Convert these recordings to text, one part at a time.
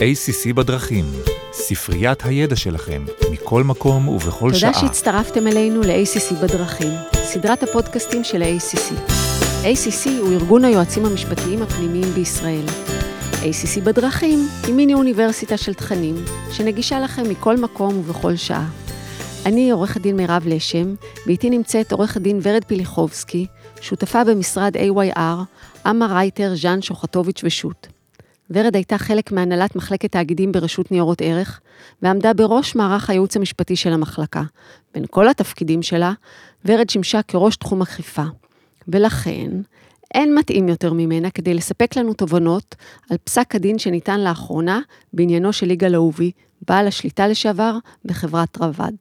ACC בדרכים, ספריית הידע שלכם, מכל מקום ובכל תודה שעה. תודה שהצטרפתם אלינו ל-ACC בדרכים, סדרת הפודקאסטים של ה-ACC. ACC הוא ארגון היועצים המשפטיים הפנימיים בישראל. ACC בדרכים היא מיני אוניברסיטה של תכנים, שנגישה לכם מכל מקום ובכל שעה. אני עורכת דין מירב לשם, ואיתי נמצאת עורכת דין ורד פיליחובסקי, שותפה במשרד AYR, אמה רייטר, ז'אן שוחטוביץ' ושות'. ורד הייתה חלק מהנהלת מחלקת תאגידים ברשות ניירות ערך, ועמדה בראש מערך הייעוץ המשפטי של המחלקה. בין כל התפקידים שלה, ורד שימשה כראש תחום אכיפה. ולכן, אין מתאים יותר ממנה כדי לספק לנו תובנות על פסק הדין שניתן לאחרונה בעניינו של יגאל אהובי, בעל השליטה לשעבר בחברת רבד.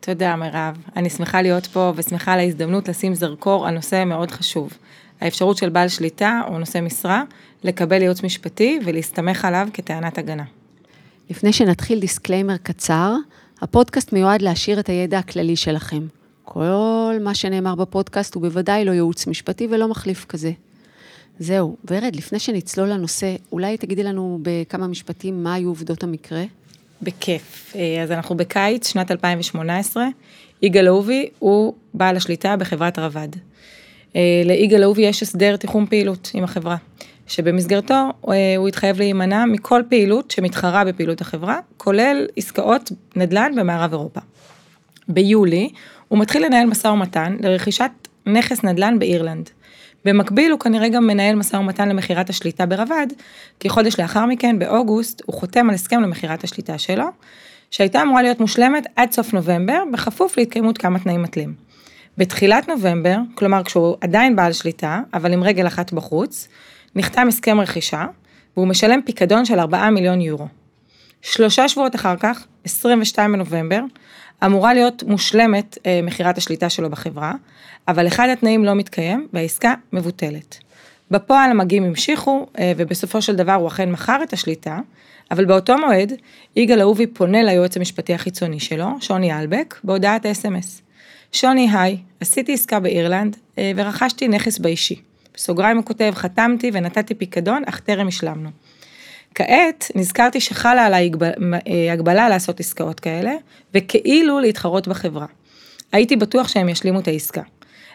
תודה מירב, אני שמחה להיות פה ושמחה על ההזדמנות לשים זרקור על נושא מאוד חשוב. האפשרות של בעל שליטה או נושא משרה לקבל ייעוץ משפטי ולהסתמך עליו כטענת הגנה. לפני שנתחיל דיסקליימר קצר, הפודקאסט מיועד להעשיר את הידע הכללי שלכם. כל מה שנאמר בפודקאסט הוא בוודאי לא ייעוץ משפטי ולא מחליף כזה. זהו, ורד, לפני שנצלול לנושא, אולי תגידי לנו בכמה משפטים מה היו עובדות המקרה? בכיף. אז אנחנו בקיץ, שנת 2018. יגאל אהובי הוא בעל השליטה בחברת רבד. ליגאל אהובי יש הסדר תיחום פעילות עם החברה, שבמסגרתו הוא התחייב להימנע מכל פעילות שמתחרה בפעילות החברה, כולל עסקאות נדל"ן במערב אירופה. ביולי הוא מתחיל לנהל משא ומתן לרכישת נכס נדל"ן באירלנד. במקביל הוא כנראה גם מנהל משא ומתן למכירת השליטה ברבד, כי חודש לאחר מכן, באוגוסט, הוא חותם על הסכם למכירת השליטה שלו, שהייתה אמורה להיות מושלמת עד סוף נובמבר, בכפוף להתקיימות כמה תנאים מתלים. בתחילת נובמבר, כלומר כשהוא עדיין בעל שליטה, אבל עם רגל אחת בחוץ, נחתם הסכם רכישה, והוא משלם פיקדון של 4 מיליון יורו. שלושה שבועות אחר כך, 22 בנובמבר, אמורה להיות מושלמת אה, מכירת השליטה שלו בחברה, אבל אחד התנאים לא מתקיים והעסקה מבוטלת. בפועל המגיעים המשיכו, אה, ובסופו של דבר הוא אכן מכר את השליטה, אבל באותו מועד, יגאל אהובי פונה ליועץ המשפטי החיצוני שלו, שוני אלבק, בהודעת אס.אם.אס. שוני, היי, עשיתי עסקה באירלנד אה, ורכשתי נכס באישי. בסוגריים הוא כותב, חתמתי ונתתי פיקדון, אך טרם השלמנו. כעת נזכרתי שחלה עליי הגבלה לעשות עסקאות כאלה, וכאילו להתחרות בחברה. הייתי בטוח שהם ישלימו את העסקה.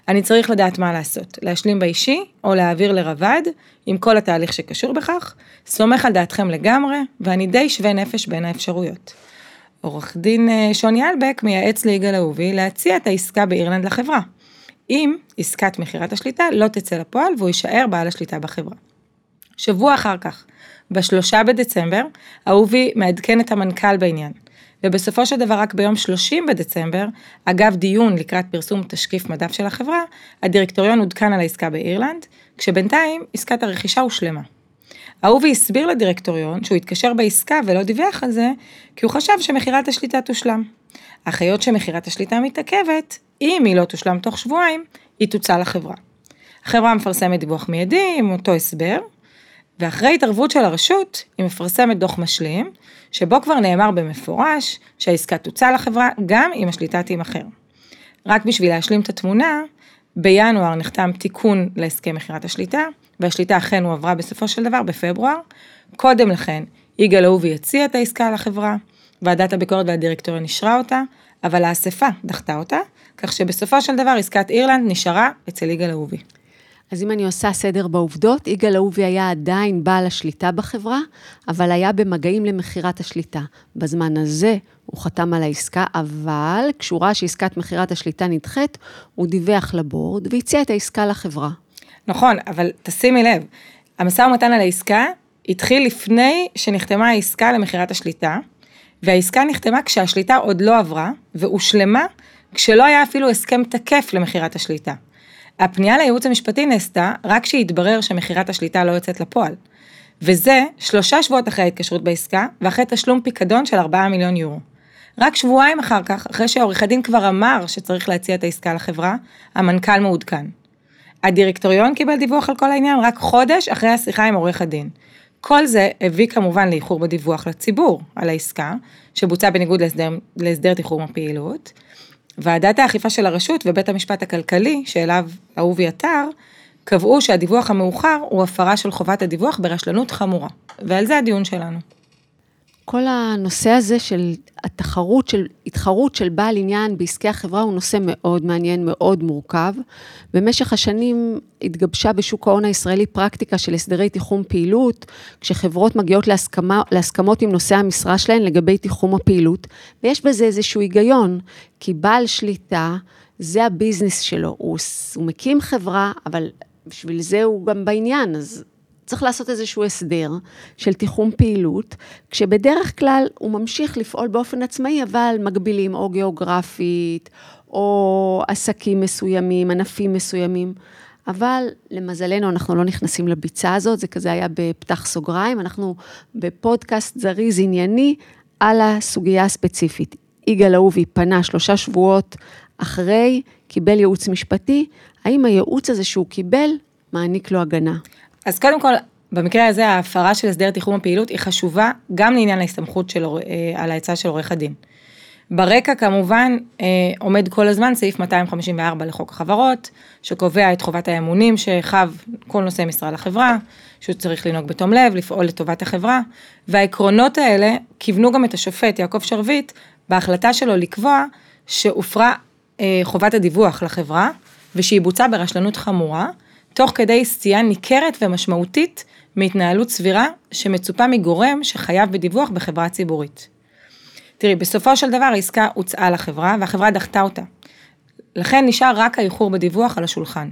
אני צריך לדעת מה לעשות, להשלים באישי או להעביר לרבד, עם כל התהליך שקשור בכך, סומך על דעתכם לגמרי, ואני די שווה נפש בין האפשרויות. עורך דין שוני אלבק מייעץ ליגאל אהובי להציע את העסקה באירלנד לחברה. אם עסקת מכירת השליטה לא תצא לפועל והוא יישאר בעל השליטה בחברה. שבוע אחר כך, בשלושה בדצמבר, אהובי מעדכן את המנכ"ל בעניין. ובסופו של דבר רק ביום 30 בדצמבר, אגב דיון לקראת פרסום תשקיף מדף של החברה, הדירקטוריון עודכן על העסקה באירלנד, כשבינתיים עסקת הרכישה הושלמה. אהובי הסביר לדירקטוריון שהוא התקשר בעסקה ולא דיווח על זה, כי הוא חשב שמכירת השליטה תושלם. אך היות שמכירת השליטה מתעכבת, אם היא לא תושלם תוך שבועיים, היא תוצא לחברה. החברה מפרסמת דיווח מיידי עם אותו הסבר, ואחרי התערבות של הרשות, היא מפרסמת דוח משלים, שבו כבר נאמר במפורש שהעסקה תוצא לחברה גם אם השליטה תימכר. רק בשביל להשלים את התמונה, בינואר נחתם תיקון להסכם מכירת השליטה, והשליטה אכן הועברה בסופו של דבר בפברואר. קודם לכן, יגאל אהובי הציע את העסקה לחברה, ועדת הביקורת והדירקטוריון אישרה אותה, אבל האספה דחתה אותה, כך שבסופו של דבר עסקת אירלנד נשארה אצל יגאל אהובי. אז אם אני עושה סדר בעובדות, יגאל אהובי היה עדיין בעל השליטה בחברה, אבל היה במגעים למכירת השליטה. בזמן הזה הוא חתם על העסקה, אבל כשהוא ראה שעסקת מכירת השליטה נדחית, הוא דיווח לבורד והציע את העסקה לחברה. נכון, אבל תשימי לב, המשא ומתן על העסקה התחיל לפני שנחתמה העסקה למכירת השליטה, והעסקה נחתמה כשהשליטה עוד לא עברה, והושלמה כשלא היה אפילו הסכם תקף למכירת השליטה. הפנייה לייעוץ המשפטי נעשתה רק כשהתברר שמכירת השליטה לא יוצאת לפועל. וזה שלושה שבועות אחרי ההתקשרות בעסקה, ואחרי תשלום פיקדון של 4 מיליון יורו. רק שבועיים אחר כך, אחרי שעורך הדין כבר אמר שצריך להציע את העסקה לחברה, המנכ"ל מעודכן. הדירקטוריון קיבל דיווח על כל העניין רק חודש אחרי השיחה עם עורך הדין. כל זה הביא כמובן לאיחור בדיווח לציבור על העסקה, שבוצע בניגוד להסדר, להסדר תיחום הפעילות. ועדת האכיפה של הרשות ובית המשפט הכלכלי, שאליו אהובי עתר, קבעו שהדיווח המאוחר הוא הפרה של חובת הדיווח ברשלנות חמורה. ועל זה הדיון שלנו. כל הנושא הזה של התחרות, של התחרות של בעל עניין בעסקי החברה הוא נושא מאוד מעניין, מאוד מורכב. במשך השנים התגבשה בשוק ההון הישראלי פרקטיקה של הסדרי תיחום פעילות, כשחברות מגיעות להסכמה, להסכמות עם נושאי המשרה שלהן לגבי תיחום הפעילות, ויש בזה איזשהו היגיון, כי בעל שליטה, זה הביזנס שלו, הוא, הוא מקים חברה, אבל בשביל זה הוא גם בעניין, אז צריך לעשות איזשהו הסדר של תיחום פעילות, כשבדרך כלל הוא ממשיך לפעול באופן עצמאי, אבל מגבילים או גיאוגרפית, או עסקים מסוימים, ענפים מסוימים. אבל למזלנו, אנחנו לא נכנסים לביצה הזאת, זה כזה היה בפתח סוגריים, אנחנו בפודקאסט זריז ענייני על הסוגיה הספציפית. יגאל אהובי פנה שלושה שבועות אחרי, קיבל ייעוץ משפטי, האם הייעוץ הזה שהוא קיבל מעניק לו הגנה? אז קודם כל, במקרה הזה ההפרה של הסדר תיחום הפעילות היא חשובה גם לעניין ההסתמכות של, אה, על העצה של עורך הדין. ברקע כמובן אה, עומד כל הזמן סעיף 254 לחוק החברות, שקובע את חובת האמונים שחב כל נושא משרה לחברה, שהוא צריך לנהוג בתום לב, לפעול לטובת החברה, והעקרונות האלה כיוונו גם את השופט יעקב שרביט בהחלטה שלו לקבוע שהופרה אה, חובת הדיווח לחברה, ושהיא בוצעה ברשלנות חמורה, תוך כדי סטייה ניכרת ומשמעותית מהתנהלות סבירה שמצופה מגורם שחייב בדיווח בחברה ציבורית. תראי, בסופו של דבר העסקה הוצאה לחברה והחברה דחתה אותה. לכן נשאר רק האיחור בדיווח על השולחן.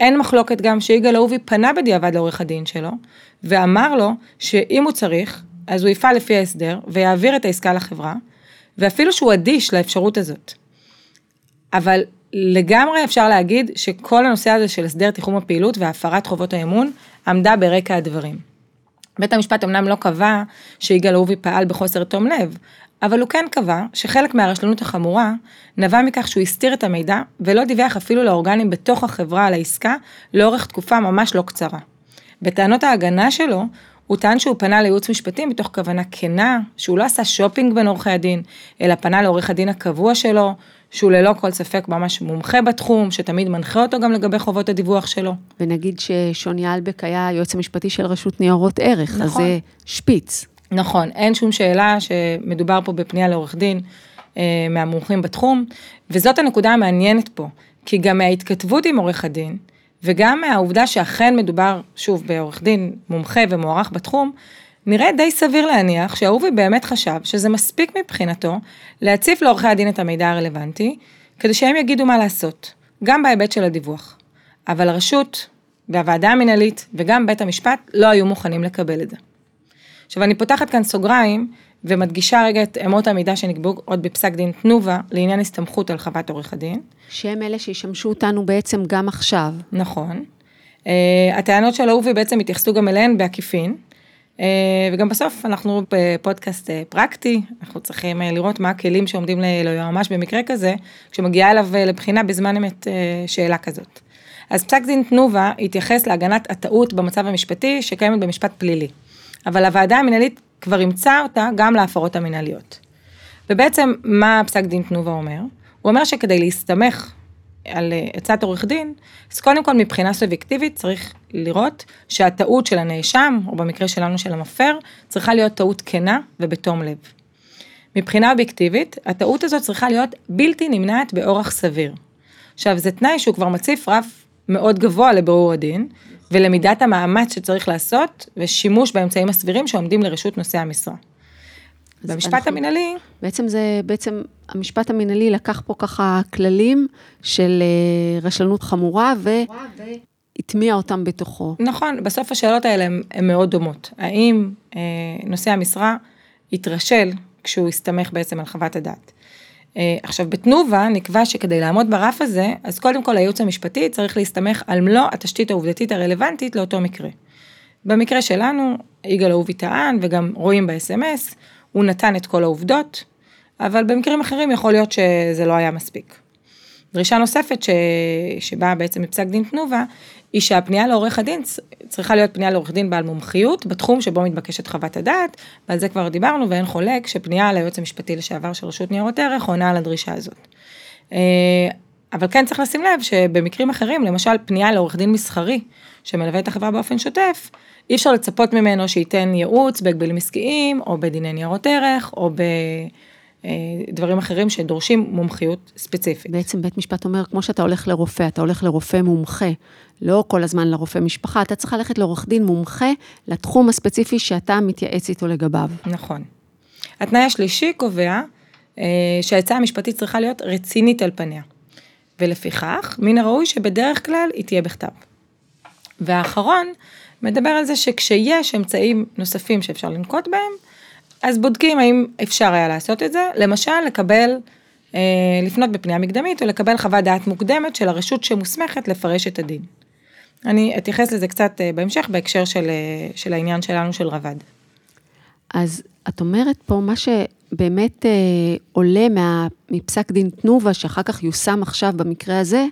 אין מחלוקת גם שיגאל אהובי פנה בדיעבד לעורך הדין שלו, ואמר לו שאם הוא צריך, אז הוא יפעל לפי ההסדר ויעביר את העסקה לחברה, ואפילו שהוא אדיש לאפשרות הזאת. אבל לגמרי אפשר להגיד שכל הנושא הזה של הסדר תיחום הפעילות והפרת חובות האמון עמדה ברקע הדברים. בית המשפט אמנם לא קבע שיגאל אהובי פעל בחוסר תום לב, אבל הוא כן קבע שחלק מהרשלנות החמורה נבע מכך שהוא הסתיר את המידע ולא דיווח אפילו לאורגנים בתוך החברה על העסקה לאורך תקופה ממש לא קצרה. בטענות ההגנה שלו, הוא טען שהוא פנה לייעוץ משפטי מתוך כוונה כנה, שהוא לא עשה שופינג בין עורכי הדין, אלא פנה לעורך הדין הקבוע שלו, שהוא ללא כל ספק ממש מומחה בתחום, שתמיד מנחה אותו גם לגבי חובות הדיווח שלו. ונגיד ששוני אלבק היה היועץ המשפטי של רשות ניירות ערך, נכון. אז זה שפיץ. נכון, אין שום שאלה שמדובר פה בפנייה לעורך דין אה, מהמומחים בתחום, וזאת הנקודה המעניינת פה, כי גם מההתכתבות עם עורך הדין, וגם מהעובדה שאכן מדובר, שוב, בעורך דין מומחה ומוערך בתחום, נראה די סביר להניח שאהובי באמת חשב שזה מספיק מבחינתו להציף לעורכי הדין את המידע הרלוונטי, כדי שהם יגידו מה לעשות, גם בהיבט של הדיווח. אבל הרשות והוועדה המנהלית וגם בית המשפט לא היו מוכנים לקבל את זה. עכשיו אני פותחת כאן סוגריים ומדגישה רגע את אמות המידה שנקבעו עוד בפסק דין תנובה לעניין הסתמכות על חוות עורך הדין. שהם אלה שישמשו אותנו בעצם גם עכשיו. נכון. Uh, הטענות של אהובי בעצם התייחסו גם אליהן בעקיפין, וגם בסוף אנחנו בפודקאסט uh, פרקטי, אנחנו צריכים uh, לראות מה הכלים שעומדים ליועמ"ש במקרה כזה, כשמגיעה אליו לבחינה בזמן אמת שאלה כזאת. אז פסק דין תנובה התייחס להגנת הטעות במצב המשפטי שקיימת במשפט פלילי. אבל הוועדה המנהלית כבר אימצה אותה גם להפרות המנהליות. ובעצם מה פסק דין תנובה אומר? הוא אומר שכדי להסתמך על אה, עצת עורך דין, אז קודם כל מבחינה סובייקטיבית צריך לראות שהטעות של הנאשם, או במקרה שלנו של המפר, צריכה להיות טעות כנה ובתום לב. מבחינה אובייקטיבית, הטעות הזאת צריכה להיות בלתי נמנעת באורח סביר. עכשיו, זה תנאי שהוא כבר מציף רף מאוד גבוה לבירור הדין, ולמידת המאמץ שצריך לעשות, ושימוש באמצעים הסבירים שעומדים לרשות נושאי המשרה. במשפט המנהלי... בעצם זה, בעצם המשפט המנהלי לקח פה ככה כללים של אה, רשלנות חמורה, והטמיע אותם בתוכו. נכון, בסוף השאלות האלה הן מאוד דומות. האם אה, נושא המשרה התרשל כשהוא הסתמך בעצם על חוות הדעת? אה, עכשיו בתנובה נקבע שכדי לעמוד ברף הזה, אז קודם כל הייעוץ המשפטי צריך להסתמך על מלוא התשתית העובדתית הרלוונטית לאותו מקרה. במקרה שלנו, יגאל אהובי טען וגם רואים ב-SMS, הוא נתן את כל העובדות, אבל במקרים אחרים יכול להיות שזה לא היה מספיק. דרישה נוספת ש... שבאה בעצם מפסק דין תנובה, היא שהפנייה לעורך הדין צריכה להיות פנייה לעורך דין בעל מומחיות בתחום שבו מתבקשת חוות הדעת, ועל זה כבר דיברנו ואין חולק שפנייה ליועץ המשפטי לשעבר של רשות ניירות ערך עונה על הדרישה הזאת. אה, אבל כן צריך לשים לב שבמקרים אחרים, למשל פנייה לעורך דין מסחרי, שמלווה את החברה באופן שוטף, אי אפשר לצפות ממנו שייתן ייעוץ בהגבלים עסקיים, או בדיני ניירות ערך, או בדברים אחרים שדורשים מומחיות ספציפית. בעצם בית משפט אומר, כמו שאתה הולך לרופא, אתה הולך לרופא מומחה, לא כל הזמן לרופא משפחה, אתה צריך ללכת לעורך דין מומחה לתחום הספציפי שאתה מתייעץ איתו לגביו. נכון. התנאי השלישי קובע אה, שהעצה המשפטית צריכה להיות רצינית על פניה. ולפיכך, מן הראוי שבדרך כלל היא תהיה בכתב. והאחרון, מדבר על זה שכשיש אמצעים נוספים שאפשר לנקוט בהם, אז בודקים האם אפשר היה לעשות את זה, למשל לקבל, אה, לפנות בפנייה מקדמית או לקבל חוות דעת מוקדמת של הרשות שמוסמכת לפרש את הדין. אני אתייחס לזה קצת אה, בהמשך בהקשר של, אה, של העניין שלנו של רבד. אז את אומרת פה, מה שבאמת אה, עולה מה, מפסק דין תנובה, שאחר כך יושם עכשיו במקרה הזה,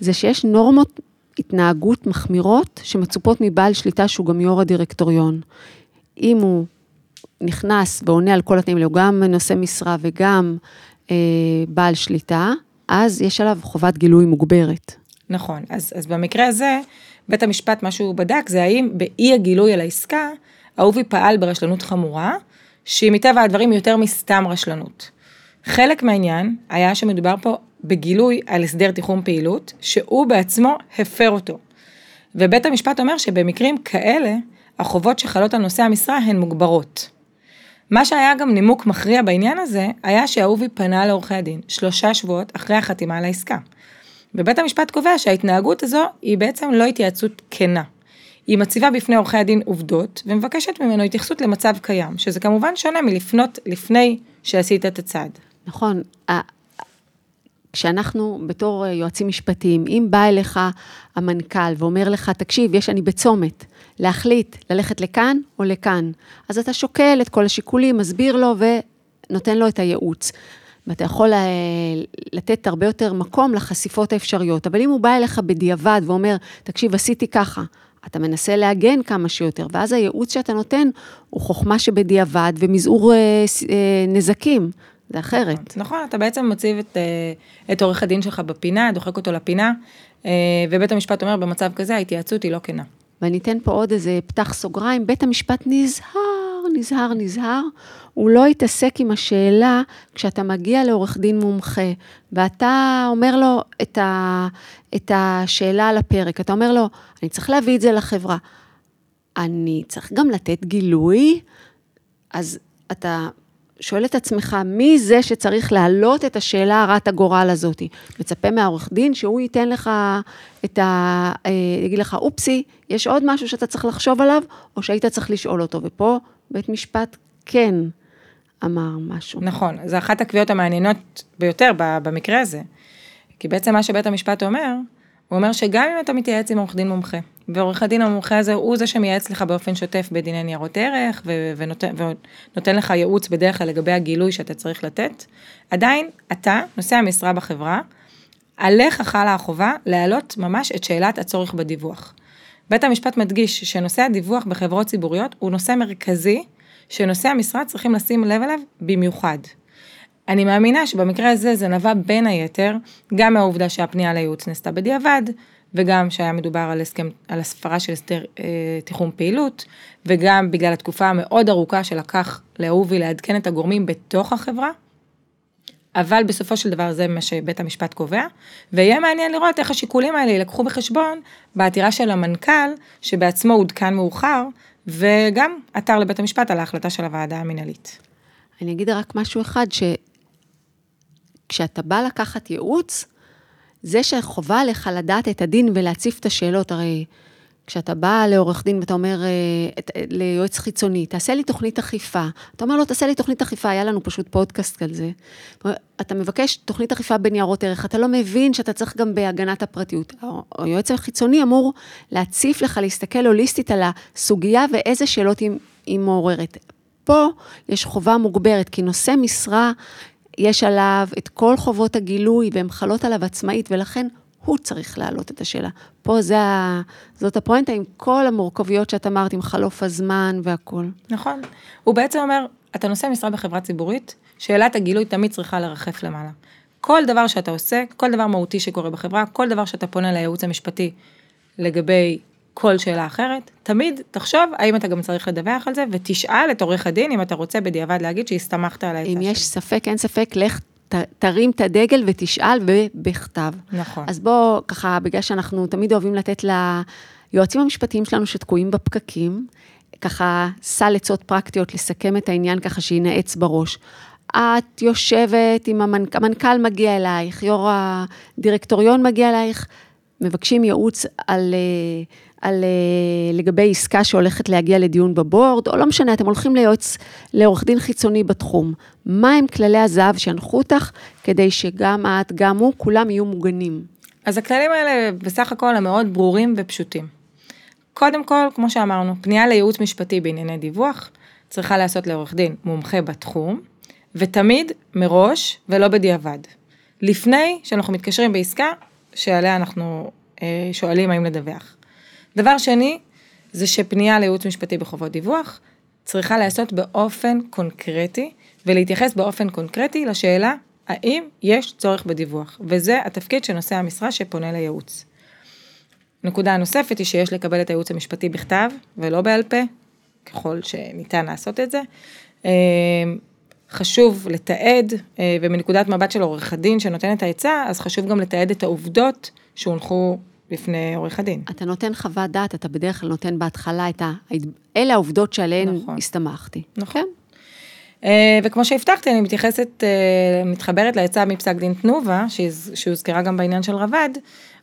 זה שיש נורמות התנהגות מחמירות שמצופות מבעל שליטה שהוא גם יו"ר הדירקטוריון. אם הוא נכנס ועונה על כל התנאים, הוא גם נושא משרה וגם אה, בעל שליטה, אז יש עליו חובת גילוי מוגברת. נכון, אז, אז במקרה הזה, בית המשפט, מה שהוא בדק זה האם באי הגילוי על העסקה, אהובי פעל ברשלנות חמורה, שהיא מטבע הדברים יותר מסתם רשלנות. חלק מהעניין היה שמדובר פה בגילוי על הסדר תיחום פעילות, שהוא בעצמו הפר אותו. ובית המשפט אומר שבמקרים כאלה, החובות שחלות על נושא המשרה הן מוגברות. מה שהיה גם נימוק מכריע בעניין הזה, היה שאהובי פנה לעורכי הדין שלושה שבועות אחרי החתימה על העסקה. ובית המשפט קובע שההתנהגות הזו היא בעצם לא התייעצות כנה. היא מציבה בפני עורכי הדין עובדות ומבקשת ממנו התייחסות למצב קיים, שזה כמובן שונה מלפנות לפני שעשית את הצעד. נכון, כשאנחנו בתור יועצים משפטיים, אם בא אליך המנכ"ל ואומר לך, תקשיב, יש אני בצומת, להחליט ללכת לכאן או לכאן, אז אתה שוקל את כל השיקולים, מסביר לו ונותן לו את הייעוץ. ואתה יכול אה, לתת הרבה יותר מקום לחשיפות האפשריות. אבל אם הוא בא אליך בדיעבד ואומר, תקשיב, עשיתי ככה, אתה מנסה להגן כמה שיותר, ואז הייעוץ שאתה נותן הוא חוכמה שבדיעבד ומזעור אה, אה, נזקים. זה אחרת. נכון, אתה בעצם מציב את, אה, את עורך הדין שלך בפינה, דוחק אותו לפינה, אה, ובית המשפט אומר, במצב כזה ההתייעצות היא לא כנה. ואני אתן פה עוד איזה פתח סוגריים, בית המשפט נזהר, נזהר, נזהר, הוא לא יתעסק עם השאלה כשאתה מגיע לעורך דין מומחה, ואתה אומר לו את, ה, את השאלה על הפרק, אתה אומר לו, אני צריך להביא את זה לחברה. אני צריך גם לתת גילוי, אז אתה שואל את עצמך, מי זה שצריך להעלות את השאלה הרת הגורל הזאת? מצפה מהעורך דין שהוא ייתן לך את ה... אה, יגיד לך, אופסי, יש עוד משהו שאתה צריך לחשוב עליו, או שהיית צריך לשאול אותו. ופה בית משפט כן אמר משהו. נכון, זו אחת הקביעות המעניינות ביותר במקרה הזה. כי בעצם מה שבית המשפט אומר, הוא אומר שגם אם אתה מתייעץ עם עורך דין מומחה, ועורך הדין המומחה הזה הוא זה שמייעץ לך באופן שוטף בדיני ניירות ערך, ו- ונותן, ונותן לך ייעוץ בדרך כלל לגבי הגילוי שאתה צריך לתת, עדיין אתה, נושא המשרה בחברה, עליך חלה החובה להעלות ממש את שאלת הצורך בדיווח. בית המשפט מדגיש שנושא הדיווח בחברות ציבוריות הוא נושא מרכזי, שנושאי המשרה צריכים לשים לב אליו במיוחד. אני מאמינה שבמקרה הזה זה נבע בין היתר גם מהעובדה שהפנייה לייעוץ נעשתה בדיעבד, וגם שהיה מדובר על הסכם, על הספרה של הסדר אה, תיחום פעילות, וגם בגלל התקופה המאוד ארוכה שלקח לאהובי לעדכן את הגורמים בתוך החברה, אבל בסופו של דבר זה מה שבית המשפט קובע, ויהיה מעניין לראות איך השיקולים האלה יילקחו בחשבון בעתירה של המנכ"ל, שבעצמו עודכן מאוחר, וגם עתר לבית המשפט על ההחלטה של הוועדה המינהלית. אני אגיד רק משהו אחד, שכשאתה בא לקחת ייעוץ, זה שחובה עליך לדעת את הדין ולהציף את השאלות, הרי כשאתה בא לעורך דין ואתה אומר אה, ליועץ חיצוני, תעשה לי תוכנית אכיפה, אתה אומר לו, תעשה לי תוכנית אכיפה, היה לנו פשוט פודקאסט על זה. אתה מבקש תוכנית אכיפה בניירות ערך, אתה לא מבין שאתה צריך גם בהגנת הפרטיות. היועץ החיצוני אמור להציף לך, להסתכל הוליסטית על הסוגיה ואיזה שאלות היא, היא מעוררת. פה יש חובה מוגברת, כי נושא משרה יש עליו את כל חובות הגילוי והן חלות עליו עצמאית, ולכן הוא צריך להעלות את השאלה. פה זה ה... זאת הפואנטה עם כל המורכבויות שאת אמרת, עם חלוף הזמן והכול. נכון. הוא בעצם אומר, אתה נושא משרה בחברה ציבורית, שאלת הגילוי תמיד צריכה לרחף למעלה. כל דבר שאתה עושה, כל דבר מהותי שקורה בחברה, כל דבר שאתה פונה לייעוץ המשפטי לגבי כל שאלה אחרת, תמיד תחשוב האם אתה גם צריך לדווח על זה, ותשאל את עורך הדין אם אתה רוצה בדיעבד להגיד שהסתמכת על העצה אם שלי. יש ספק, אין ספק, לך ת- תרים את הדגל ותשאל בכתב. נכון. אז בוא, ככה, בגלל שאנחנו תמיד אוהבים לתת ליועצים המשפטיים שלנו שתקועים בפקקים, ככה סל עצות פרקטיות לסכם את העניין ככה שינעץ בראש. את יושבת עם המנכ"ל, המנכ"ל מגיע אלייך, יו"ר הדירקטוריון מגיע אלייך, מבקשים ייעוץ על, אה, על, אה, לגבי עסקה שהולכת להגיע לדיון בבורד, או לא משנה, אתם הולכים ליועץ, לעורך דין חיצוני בתחום. מה הם כללי הזהב שינחו אותך, כדי שגם את, גם הוא, כולם יהיו מוגנים? אז הכללים האלה בסך הכל הם מאוד ברורים ופשוטים. קודם כל, כמו שאמרנו, פנייה לייעוץ משפטי בענייני דיווח צריכה להיעשות לעורך דין מומחה בתחום, ותמיד מראש ולא בדיעבד. לפני שאנחנו מתקשרים בעסקה שעליה אנחנו אה, שואלים האם לדווח. דבר שני, זה שפנייה לייעוץ משפטי בחובות דיווח צריכה להיעשות באופן קונקרטי ולהתייחס באופן קונקרטי לשאלה האם יש צורך בדיווח, וזה התפקיד של נושא המשרה שפונה לייעוץ. נקודה נוספת היא שיש לקבל את הייעוץ המשפטי בכתב ולא בעל פה, ככל שניתן לעשות את זה. אה, חשוב לתעד, אה, ומנקודת מבט של עורך הדין שנותן את העצה, אז חשוב גם לתעד את העובדות שהונחו לפני עורך הדין. אתה נותן חוות דעת, אתה בדרך כלל נותן בהתחלה את ה... אלה העובדות שעליהן נכון. הסתמכתי. נכון. כן? אה, וכמו שהבטחתי, אני מתייחסת, אה, מתחברת לעצה מפסק דין תנובה, שהוזכרה גם בעניין של רבד.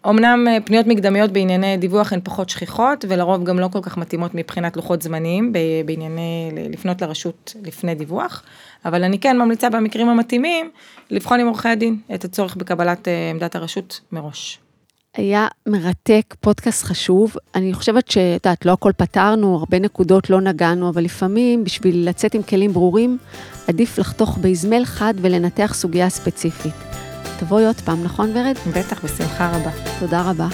אמנם אה, פניות מקדמיות בענייני דיווח הן פחות שכיחות, ולרוב גם לא כל כך מתאימות מבחינת לוחות זמניים ב- בענייני לפנות לרשות לפני דיווח, אבל אני כן ממליצה במקרים המתאימים לבחון עם עורכי הדין את הצורך בקבלת עמדת הרשות מראש. היה מרתק, פודקאסט חשוב. אני חושבת שאת יודעת, לא הכל פתרנו, הרבה נקודות לא נגענו, אבל לפעמים, בשביל לצאת עם כלים ברורים, עדיף לחתוך באזמל חד ולנתח סוגיה ספציפית. תבואי עוד פעם, נכון ורד? בטח, בשמחה רבה. תודה רבה.